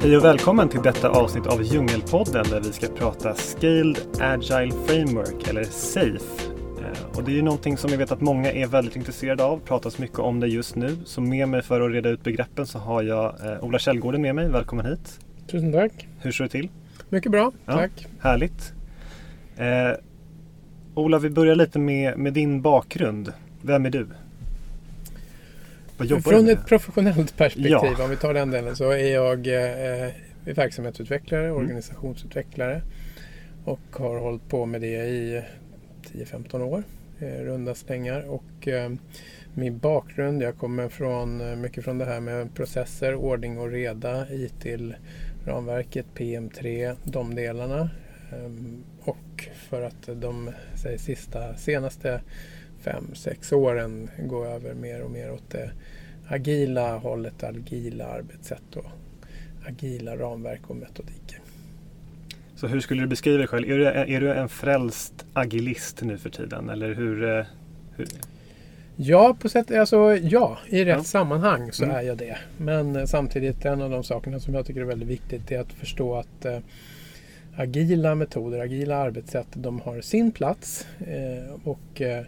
Hej och välkommen till detta avsnitt av Djungelpodden där vi ska prata Scaled Agile Framework eller SAFE. Eh, och det är ju någonting som jag vet att många är väldigt intresserade av, pratas mycket om det just nu. Så med mig för att reda ut begreppen så har jag eh, Ola Källgården med mig, välkommen hit. Tusen tack. Hur står det till? Mycket bra, Ja. tack. Härligt. Eh, Ola, vi börjar lite med, med din bakgrund. Vem är du? Vad jobbar Från du ett med? professionellt perspektiv, Ja. om vi tar den delen, så är jag eh, verksamhetsutvecklare, Mm. organisationsutvecklare och har hållit på med det i 10-15 år, eh, runda slängar. Och eh, min bakgrund, jag kommer från eh, mycket från det här med processer, ordning och reda, IT-ramverket, PM3, de delarna. Ehm, och för att de säg, sista, senaste fem, sex åren gå över mer och mer åt det agila hållet, agila arbetssätt och agila ramverk och metodiker. Så hur skulle du beskriva dig själv? Är du, är du en frälst agilist nu för tiden? Eller hur, eh, hur? Ja, på sätt, alltså, ja, i rätt Ja. sammanhang så Mm. är jag det. Men eh, samtidigt, en av de sakerna som jag tycker är väldigt viktigt är att förstå att eh, agila metoder, agila arbetssätt, de har sin plats. Eh, och eh,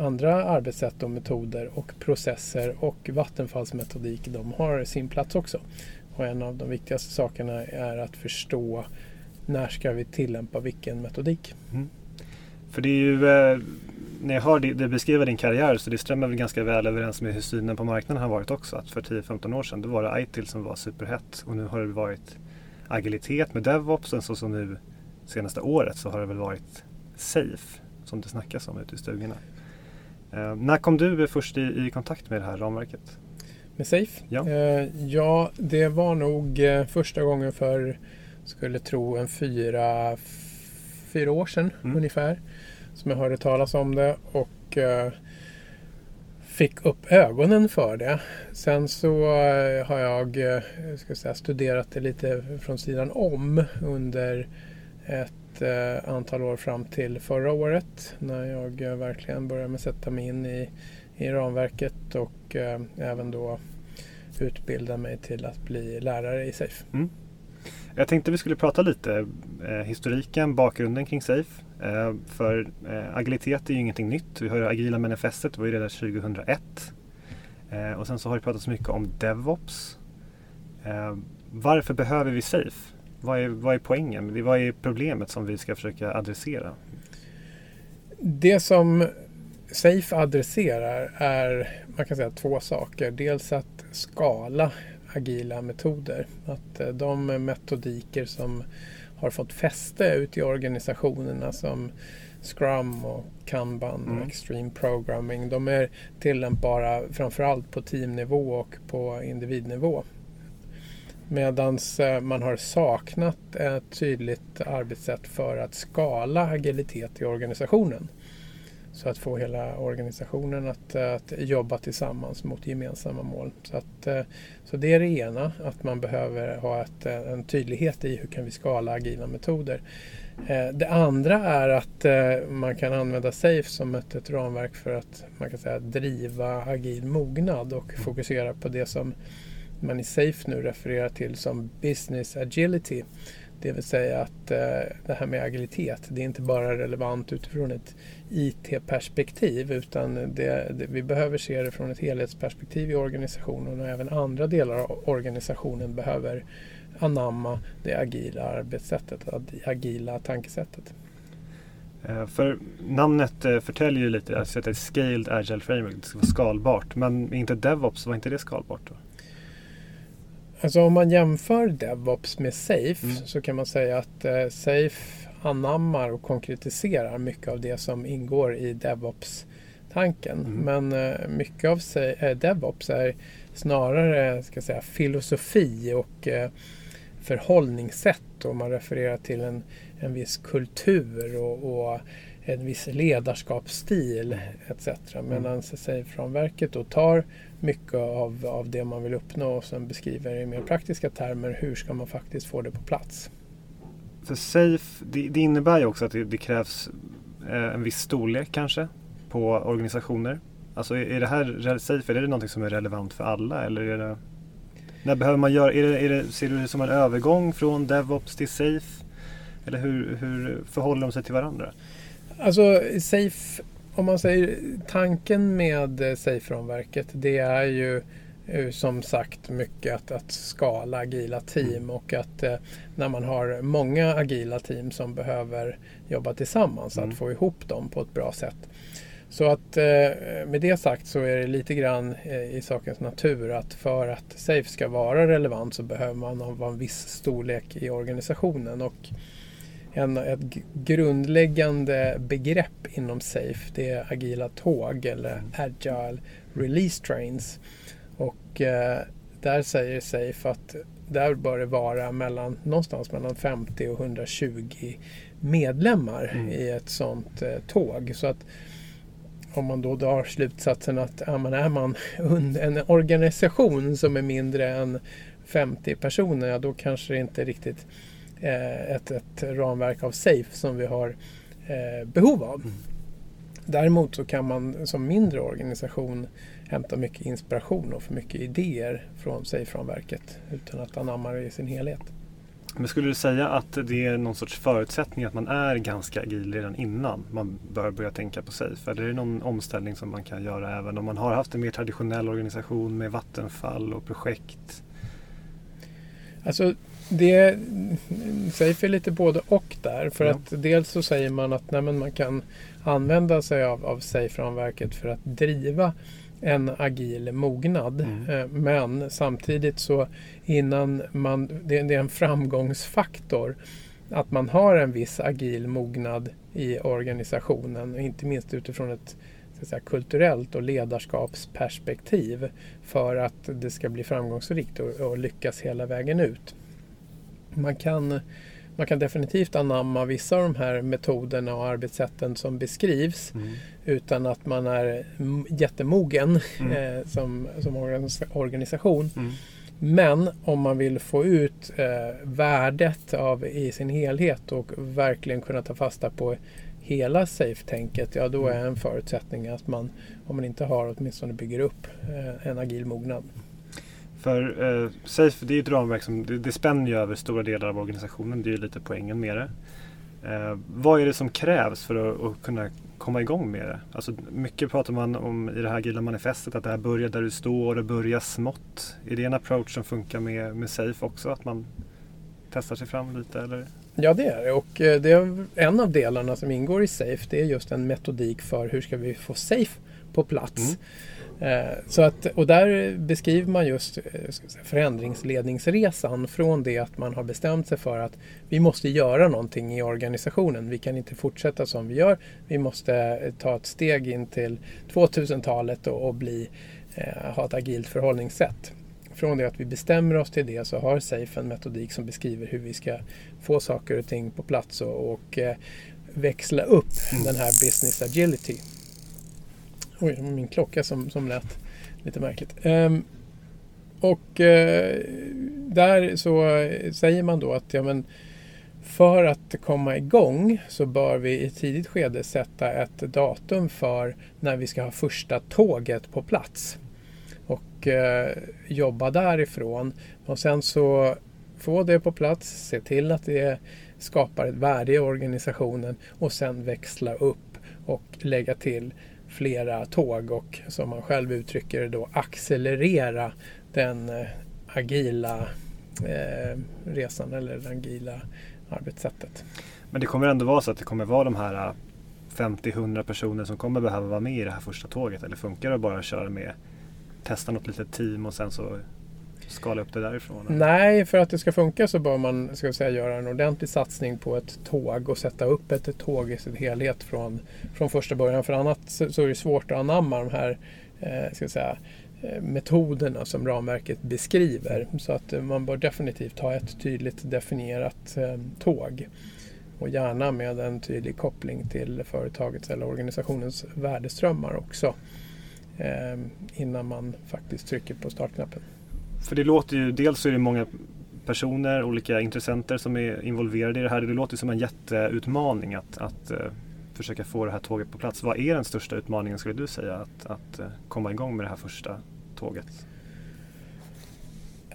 andra arbetssätt och metoder och processer och Vattenfalls metodik, de har sin plats också. Och en av de viktigaste sakerna är att förstå när ska vi tillämpa vilken metodik. Mm. För det är ju, eh, när jag hör dig dig beskriva din karriär så det stämmer väl ganska väl överens med hur synen på marknaden har varit också. Att för 10-15 år sedan då var det ITIL som var superhett och nu har det varit agilitet med DevOps och så som nu senaste året så har det väl varit Safe som det snackas om ute i stugorna. Eh, när kom du först i, i kontakt med det här ramverket? Med Safe? Ja. Eh, ja, det var nog eh, första gången för, skulle tro, en fyra, fyra år sedan Mm. ungefär. Som jag hörde talas om det och fick upp ögonen för det. Sen så har jag ska jag säga, studerat det lite från sidan om under ett eh, antal år fram till förra året när jag eh, verkligen började med sätta mig in i, i ramverket och eh, även då utbilda mig till att bli lärare i SAFE. Mm. Jag tänkte vi skulle prata lite eh, historiken, bakgrunden kring Safe. Eh, för eh, agilitet är ju ingenting nytt. Vi har ju agila manifestet, det var ju redan 2001. Eh, och sen så har det pratats mycket om DevOps. Eh, varför behöver vi Safe? Vad är, vad är poängen? Vad är problemet som vi ska försöka adressera? Det som SAFE adresserar är man kan säga två saker. Dels att skala agila metoder. Att eh, de metodiker som har fått fäste ute i organisationerna som Scrum och Kanban Mm. och Extreme Programming. De är tillämpbara framförallt på teamnivå och på individnivå. Medan eh, man har saknat ett tydligt arbetssätt för att skala agilitet i organisationen. Så att få hela organisationen att, eh, att jobba tillsammans mot gemensamma mål. Så, att, eh, så det är det ena, att man behöver ha ett, en tydlighet i hur kan vi skala agila metoder. Det andra är att man kan använda SAFE som ett, ett ramverk för att man kan säga, driva agil mognad och fokusera på det som man i SAFE nu refererar till som business agility. Det vill säga att eh, det här med agilitet, det är inte bara relevant utifrån ett IT-perspektiv utan det, det, vi behöver se det från ett helhetsperspektiv i organisationen och även andra delar av organisationen behöver anamma det agila arbetssättet, det agila tankesättet. Eh, för namnet eh, förtäljer ju lite, alltså att det är Scaled Agile Framework, det ska vara skalbart. Men inte DevOps, var inte det skalbart då? Alltså om man jämför DevOps med SAFE Mm. så kan man säga att eh, SAFE anammar och konkretiserar mycket av det som ingår i DevOps-tanken. Mm. Men eh, mycket av eh, DevOps är snarare ska säga, filosofi och eh, förhållningssätt och man refererar till en, en viss kultur och, och en viss ledarskapsstil etc. Medan SAFE-ramverket då tar mycket av, av det man vill uppnå och sen beskriver i mer praktiska termer hur ska man faktiskt få det på plats. För Safe, det, det innebär ju också att det, det krävs eh, en viss storlek kanske på organisationer. Alltså är, är det här Safe, är det någonting som är relevant för alla eller är det? När behöver man göra, är det, är det, ser du det som en övergång från DevOps till Safe? Eller hur, hur förhåller de sig till varandra? Alltså Safe, om man säger tanken med Safe-ramverket det är ju eh, som sagt mycket att, att skala agila team mm. och att eh, när man har många agila team som behöver jobba tillsammans mm. att få ihop dem på ett bra sätt. Så att eh, med det sagt så är det lite grann eh, i sakens natur att för att Safe ska vara relevant så behöver man ha en viss storlek i organisationen. Och en, ett grundläggande begrepp inom Safe det är agila tåg eller Agile Release Trains. Och eh, där säger Safe att där bör det vara mellan, någonstans mellan 50 och 120 medlemmar mm. i ett sådant eh, tåg. Så att om man då drar slutsatsen att ja, man är man en organisation som är mindre än 50 personer, ja, då kanske det inte riktigt ett, ett ramverk av SAFE som vi har eh, behov av. Mm. Däremot så kan man som mindre organisation hämta mycket inspiration och få mycket idéer från SAFE-ramverket utan att anamma det i sin helhet. Men skulle du säga att det är någon sorts förutsättning att man är ganska agil redan innan man bör börja tänka på SAFE? Eller är det någon omställning som man kan göra även om man har haft en mer traditionell organisation med vattenfall och projekt? Alltså det SAFE är lite både och där. För ja. att dels så säger man att nej, man kan använda sig av, av SAFE-ramverket för att driva en agil mognad. Mm. Eh, men samtidigt så innan man, det, är en framgångsfaktor att man har en viss agil mognad i organisationen. Inte minst utifrån ett säga, kulturellt och ledarskapsperspektiv för att det ska bli framgångsrikt och, och lyckas hela vägen ut. Man kan man kan definitivt anamma vissa av de här metoderna och arbetssätten som beskrivs mm. utan att man är jättemogen mm. eh, som, som organisation. Mm. Men om man vill få ut eh, värdet av i sin helhet och verkligen kunna ta fasta på hela safe-tänket, ja då mm. är en förutsättning att man, om man inte har, åtminstone bygger upp eh, en agil mognad. För eh, SAFE det är ett ramverk som det, det spänner ju över stora delar av organisationen. Det är ju lite poängen med det. Eh, vad är det som krävs för att, att, kunna komma igång med det? Alltså, mycket pratar man om i det här agila manifestet att det här börjar där du står och börjar smått. Är det en approach som funkar med, med SAFE också? Att man testar sig fram lite? Eller? Ja det är det och eh, det är en av delarna som ingår i SAFE det är just en metodik för hur ska vi få SAFE på plats. Mm. Eh, så att, och där beskriver man just eh, förändringsledningsresan från det att man har bestämt sig för att vi måste göra någonting i organisationen. Vi kan inte fortsätta som vi gör. Vi måste eh, ta ett steg in till 2000-talet och, bli, ha ett agilt förhållningssätt. Från det att vi bestämmer oss till det så har SAFE en metodik som beskriver hur vi ska få saker och ting på plats och, och växla upp mm. den här business agility. Oj, min klocka som, som lät lite märkligt. Um, och uh, där så säger man då att ja, men för att komma igång så bör vi i ett tidigt skede sätta ett datum för när vi ska ha första tåget på plats. Och uh, jobba därifrån. Och sen så få det på plats, se till att det skapar ett värde i organisationen och sen växla upp och lägga till flera tåg och som man själv uttrycker det då accelerera den eh, agila eh, resan eller det agila arbetssättet. Men det kommer ändå vara så att det kommer vara de här eh, 50-100 personer som kommer behöva vara med i det här första tåget eller funkar det bara att köra med testa något litet team och sen så skala upp det därifrån? Eller? Nej, för att det ska funka så bör man ska säga, göra en ordentlig satsning på ett tåg och sätta upp ett tåg i sin helhet från, från första början. För annat så, så är det svårt att anamma de här eh, ska säga, eh, metoderna som ramverket beskriver. Så att eh, man bör definitivt ha ett tydligt definierat eh, tåg. Och gärna med en tydlig koppling till företagets eller organisationens värdeströmmar också. Eh, innan man faktiskt trycker på startknappen. För det låter ju, dels så är det många personer, olika intressenter som är involverade i det här. Det låter som en jätteutmaning att, att uh, försöka få det här tåget på plats. Vad är den största utmaningen skulle du säga att, att uh, komma igång med det här första tåget?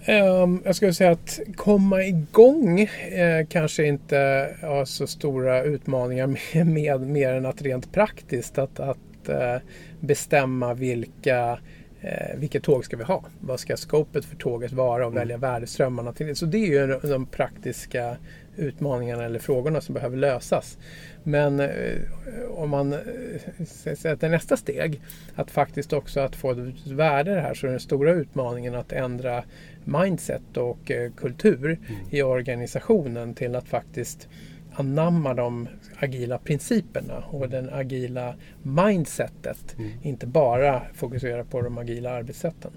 Um, jag skulle säga att komma igång eh, kanske inte har så stora utmaningar med, med mer än att rent praktiskt att, att eh, bestämma vilka eh, vilket tåg ska vi ha? Vad ska skopet för tåget vara och mm. välja värdeströmmarna till det? Så det är ju de praktiska utmaningarna eller frågorna som behöver lösas. Men eh, om man eh, sätter nästa steg, att faktiskt också att få ett värde i det här, så är den stora utmaningen att ändra mindset och eh, kultur mm. i organisationen till att faktiskt anamma de agila principerna och den agila mindsetet. Mm. Inte bara fokusera på de agila arbetssätten.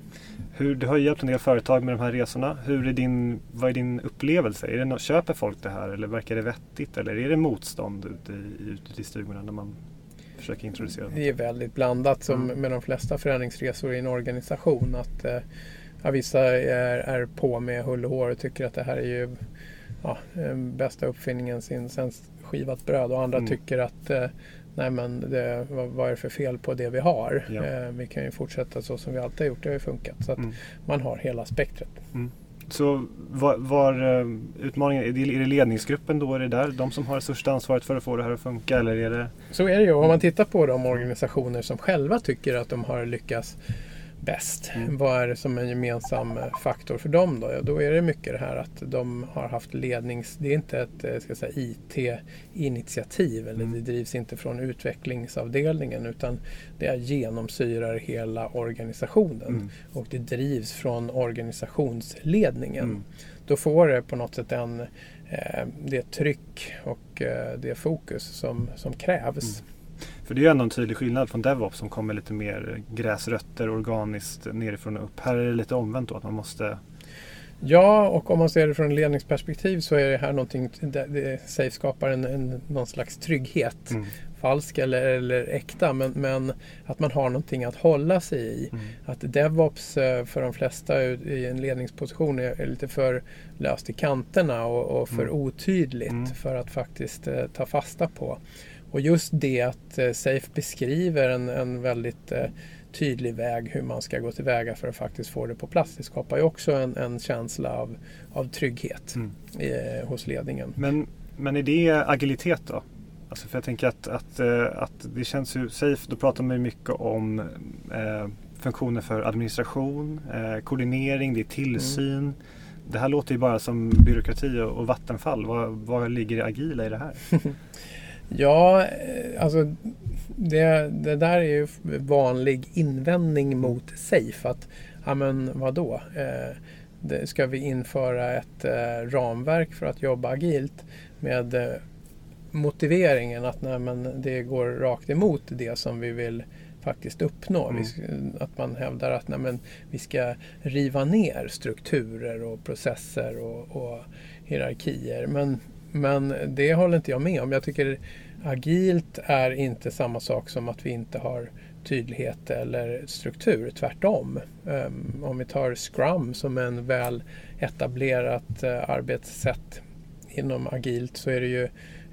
Hur, du har ju hjälpt en del företag med de här resorna. Hur är din, vad är din upplevelse? Är det no köper folk det här eller verkar det vettigt eller är det motstånd ute i, ute i stugorna när man försöker introducera det? Det är väldigt blandat som mm. med de flesta förändringsresor i en organisation. Att eh, Vissa är, är på med hull och hår och tycker att det här är ju ja, bästa uppfinningen sin, sen skivat bröd och andra mm. tycker att eh, nej men det, vad, vad, är det för fel på det vi har? Ja. Eh, vi kan ju fortsätta så som vi alltid har gjort, det har ju funkat. Så att mm. man har hela spektret. Mm. Så var, var uh, utmaningen, är det, är det ledningsgruppen då? Är det där de som har det största ansvaret för att få det här att funka? Eller är det... Så är det ju. Om man tittar på de organisationer som själva tycker att de har lyckats bäst? Mm. Vad är det som en gemensam eh, faktor för dem då? Ja, då är det mycket det här att de har haft lednings... Det är inte ett eh, ska säga, IT-initiativ eller mm. det drivs inte från utvecklingsavdelningen utan det genomsyrar hela organisationen mm. och det drivs från organisationsledningen. Mm. Då får det på något sätt en, eh, det tryck och det fokus som, som krävs. För det är ju ändå en tydlig skillnad från DevOps som kommer lite mer gräsrötter, organiskt nerifrån och upp. Här är det lite omvänt då, att man måste Ja, och om man ser det från ledningsperspektiv så är det här någonting, det, Safe skapar en, en, någon slags trygghet. Mm. Falsk eller, eller äkta, men, men, att man har någonting att hålla sig i. Mm. Att DevOps eh, för de flesta i en ledningsposition är, är lite för löst i kanterna och, och för mm. otydligt mm. för att faktiskt eh, ta fasta på. Och just det att eh, Safe beskriver en, en väldigt eh, tydlig väg hur man ska gå tillväga för att faktiskt få det på plats. Det skapar ju också en, en känsla av, av trygghet mm. eh, hos ledningen. Men, men är det agilitet då? Alltså för jag tänker att, att, att det känns ju safe, då pratar man ju mycket om eh, funktioner för administration, eh, koordinering, det är tillsyn. Mm. Det här låter ju bara som byråkrati och, och vattenfall. Vad, vad ligger det agila i det här? Ja, eh, alltså det, det där är ju vanlig invändning mot SAFE. Att, ja men vadå? Eh, det, ska vi införa ett eh, ramverk för att jobba agilt med eh, motiveringen att nej, men det går rakt emot det som vi vill faktiskt uppnå. Mm. Vi, att man hävdar att nej, men vi ska riva ner strukturer och processer och, och hierarkier. Men men det håller inte jag med om. Jag tycker agilt är inte samma sak som att vi inte har tydlighet eller struktur. Tvärtom. Ehm, om vi tar Scrum som en väl etablerat eh, arbetssätt inom agilt så är det ju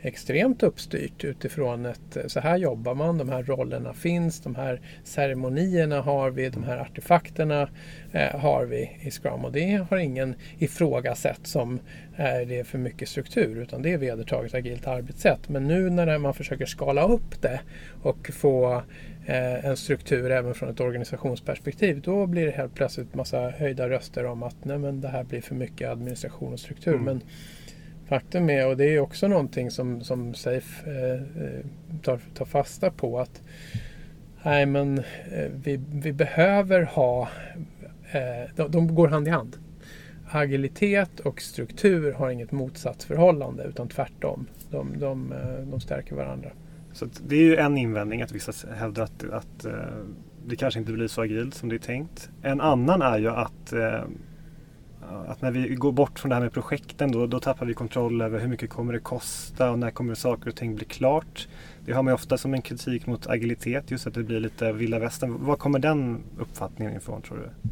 extremt uppstyrt utifrån ett så här jobbar man, de här rollerna finns, de här ceremonierna har vi, de här artefakterna eh, har vi i Scrum och det har ingen ifrågasatt som är det för mycket struktur utan det är vedertaget agilt arbetssätt. Men nu när man försöker skala upp det och få eh, en struktur även från ett organisationsperspektiv då blir det helt plötsligt massa höjda röster om att nej, men det här blir för mycket administration och struktur. Mm. Men Faktum är, och det är också någonting som, som Safe eh, eh, tar, tar fasta på, att nej, men, eh, vi, vi behöver ha, eh, de, de, går hand i hand. Agilitet och struktur har inget motsatsförhållande utan tvärtom. De, de, eh, de stärker varandra. Så det är ju en invändning att vissa hävdar att, att eh, det kanske inte blir så agilt som det är tänkt. En annan är ju att eh, att när vi går bort från det här med projekten då, då tappar vi kontroll över hur mycket kommer det kosta och när kommer saker och ting bli klart. Det har man ju ofta som en kritik mot agilitet, just att det blir lite vilda västern. Var kommer den uppfattningen ifrån tror du?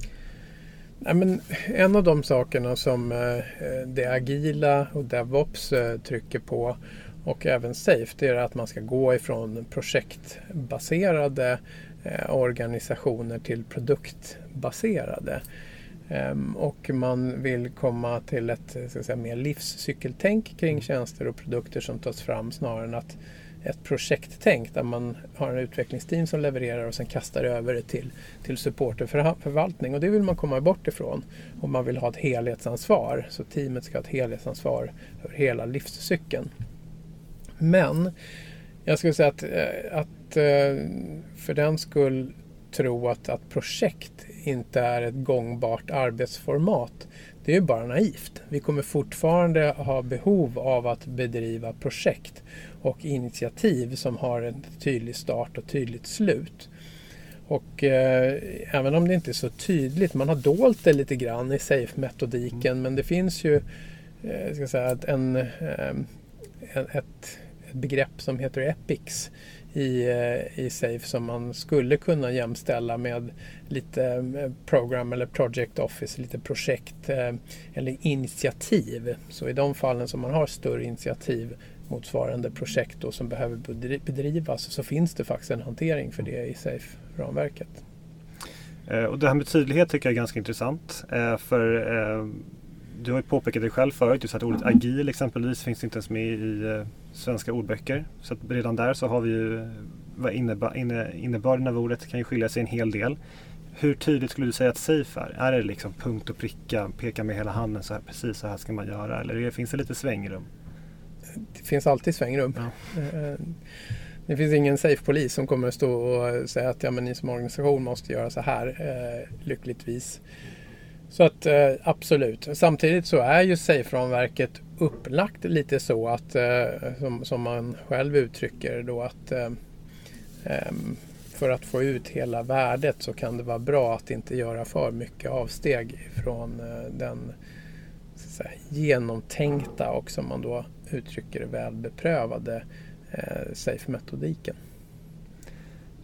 Nej, men en av de sakerna som eh, det agila och DevOps eh, trycker på och även Safe, det är att man ska gå ifrån projektbaserade eh, organisationer till produktbaserade. Ehm, och man vill komma till ett ska säga, mer livscykeltänk kring tjänster och produkter som tas fram snarare än att ett projekttänk där man har en utvecklingsteam som levererar och sen kastar över det till, till support och förvaltning. Och det vill man komma bort ifrån. Och man vill ha ett helhetsansvar. Så teamet ska ha ett helhetsansvar för hela livscykeln. Men jag skulle säga att, eh, att eh, för den skull tro att, att projekt inte är ett gångbart arbetsformat. Det är ju bara naivt. Vi kommer fortfarande ha behov av att bedriva projekt och initiativ som har en tydlig start och tydligt slut. Och eh, även om det inte är så tydligt, man har dolt det lite grann i SAFE-metodiken, mm. men det finns ju eh, ska säga, en, eh, ett, ett begrepp som heter EPICS i, eh, i SAFE som man skulle kunna jämställa med lite eh, program eller project office, lite projekt eh, eller initiativ. Så i de fallen som man har större initiativ motsvarande projekt då som behöver bedrivas så finns det faktiskt en hantering för det i SAFE-ramverket. Och det här med tydlighet tycker jag är ganska intressant. För du har ju påpekat det själv förut, just att ordet agil exempelvis finns inte ens med i svenska ordböcker. Så redan där så har vi ju vad innebär, innebörden av ordet kan ju skilja sig en hel del. Hur tydligt skulle du säga att safe är? Är det liksom punkt och pricka, peka med hela handen så här, precis så här ska man göra eller finns det lite svängrum? Det finns alltid svängrum. Ja. Eh, det finns ingen safe-polis som kommer att stå och säga att ja, men ni som organisation måste göra så här, eh, lyckligtvis. Så att eh, absolut. Samtidigt så är ju SAFE-ramverket upplagt lite så att, eh, som, som man själv uttrycker då att eh, ehm, för att få ut hela värdet så kan det vara bra att inte göra för mycket avsteg från eh, den säga, genomtänkta och som man då uttrycker det väl beprövade eh, SAFE-metodiken.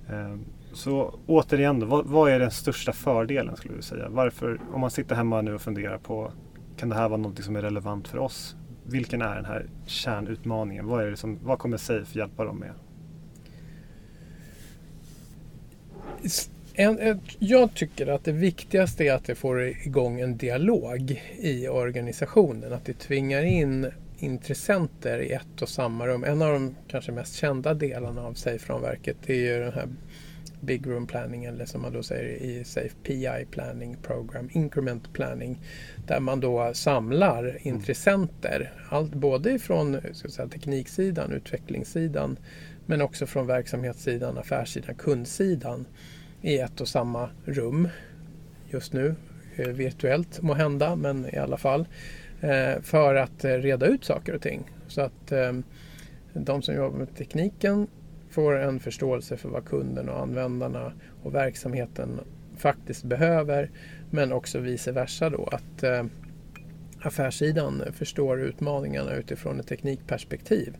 Ehm, så återigen, vad, vad, är den största fördelen skulle du säga? Varför, om man sitter hemma nu och funderar på kan det här vara något som är relevant för oss? Vilken är den här kärnutmaningen? Vad, är det som, vad kommer Safe hjälpa dem med? En, jag tycker att det viktigaste är att det får igång en dialog i organisationen. Att det tvingar in intressenter i ett och samma rum. En av de kanske mest kända delarna av Safe-ramverket är ju den här Big Room Planning eller som man då säger i SAFE PI Planning Program, Increment Planning, där man då samlar mm. intressenter, allt, både från säga, tekniksidan, utvecklingssidan, men också från verksamhetssidan, affärssidan, kundsidan i ett och samma rum just nu, eh, virtuellt må hända, men i alla fall, eh, för att eh, reda ut saker och ting. Så att de som jobbar med tekniken får en förståelse för vad kunden och användarna och verksamheten faktiskt behöver. Men också vice versa då att eh, affärssidan förstår utmaningarna utifrån ett teknikperspektiv.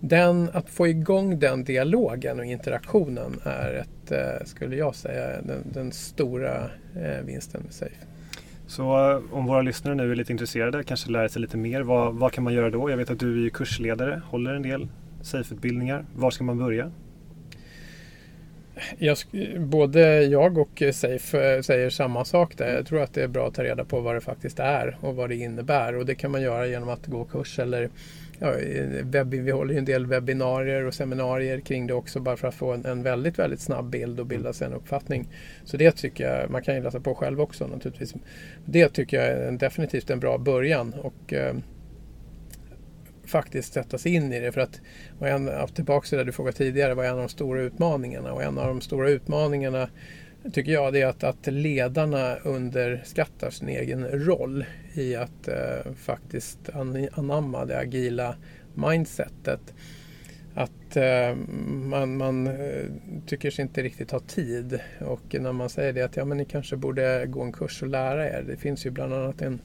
Den, att få igång den dialogen och interaktionen är ett, eh, skulle jag säga, den, den stora eh, vinsten med Safe. Så eh, om våra lyssnare nu är lite intresserade, kanske lär sig lite mer, vad, vad kan man göra då? Jag vet att du är kursledare, håller en del SAFE-utbildningar. Var ska man börja? Jag, både jag och eh, Safe eh, säger samma sak där. Jag tror att det är bra att ta reda på vad det faktiskt är och vad det innebär. Och det kan man göra genom att gå kurs eller ja, webb, vi håller ju en del webbinarier och seminarier kring det också bara för att få en, en, väldigt, väldigt snabb bild och bilda sig en uppfattning. Så det tycker jag, man kan ju läsa på själv också naturligtvis. Det tycker jag är definitivt en bra början. Och, eh, faktiskt sätta sig in i det. För att, och en, tillbaka till det du frågade tidigare, vad är en av de stora utmaningarna? Och en av de stora utmaningarna tycker jag det är att, att ledarna underskattar sin egen roll i att eh, faktiskt anamma det agila mindsetet. Att eh, man, man eh, tycker sig inte riktigt ha tid och när man säger det att ja, men ni kanske borde gå en kurs och lära er. Det finns ju bland annat en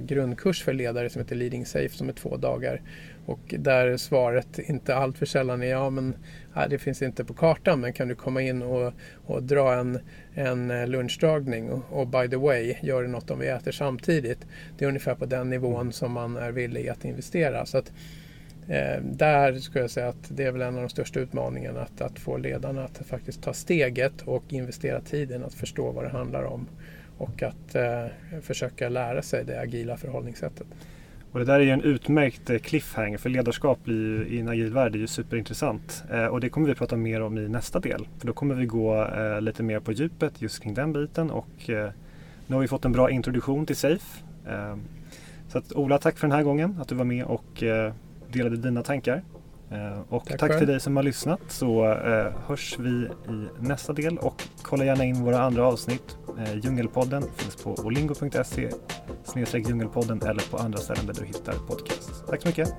grundkurs för ledare som heter Leading Safe som är två dagar. Och där svaret inte alltför sällan är ja men nej, det finns inte på kartan men kan du komma in och, och dra en, en eh, lunchdragning och, och, by the way gör det något om vi äter samtidigt. Det är ungefär på den nivån som man är villig att investera. Så att, eh, där skulle jag säga att det är väl en av de största utmaningarna att, att få ledarna att faktiskt ta steget och investera tiden att förstå vad det handlar om och att eh, försöka lära sig det agila förhållningssättet. Och det där är ju en utmärkt eh, cliffhanger för ledarskap blir i en agil värld är ju superintressant. Eh, och det kommer vi prata mer om i nästa del. För då kommer vi gå eh, lite mer på djupet just kring den biten och eh, nu har vi fått en bra introduktion till SAFE. Eh, så att Ola, tack för den här gången att du var med och eh, delade dina tankar. Och tack, tack till dig som har lyssnat så hörs vi i nästa del och kolla gärna in våra andra avsnitt. Djungelpodden finns på olingo.se djungelpodden eller på andra ställen där du hittar podcast. Tack så mycket!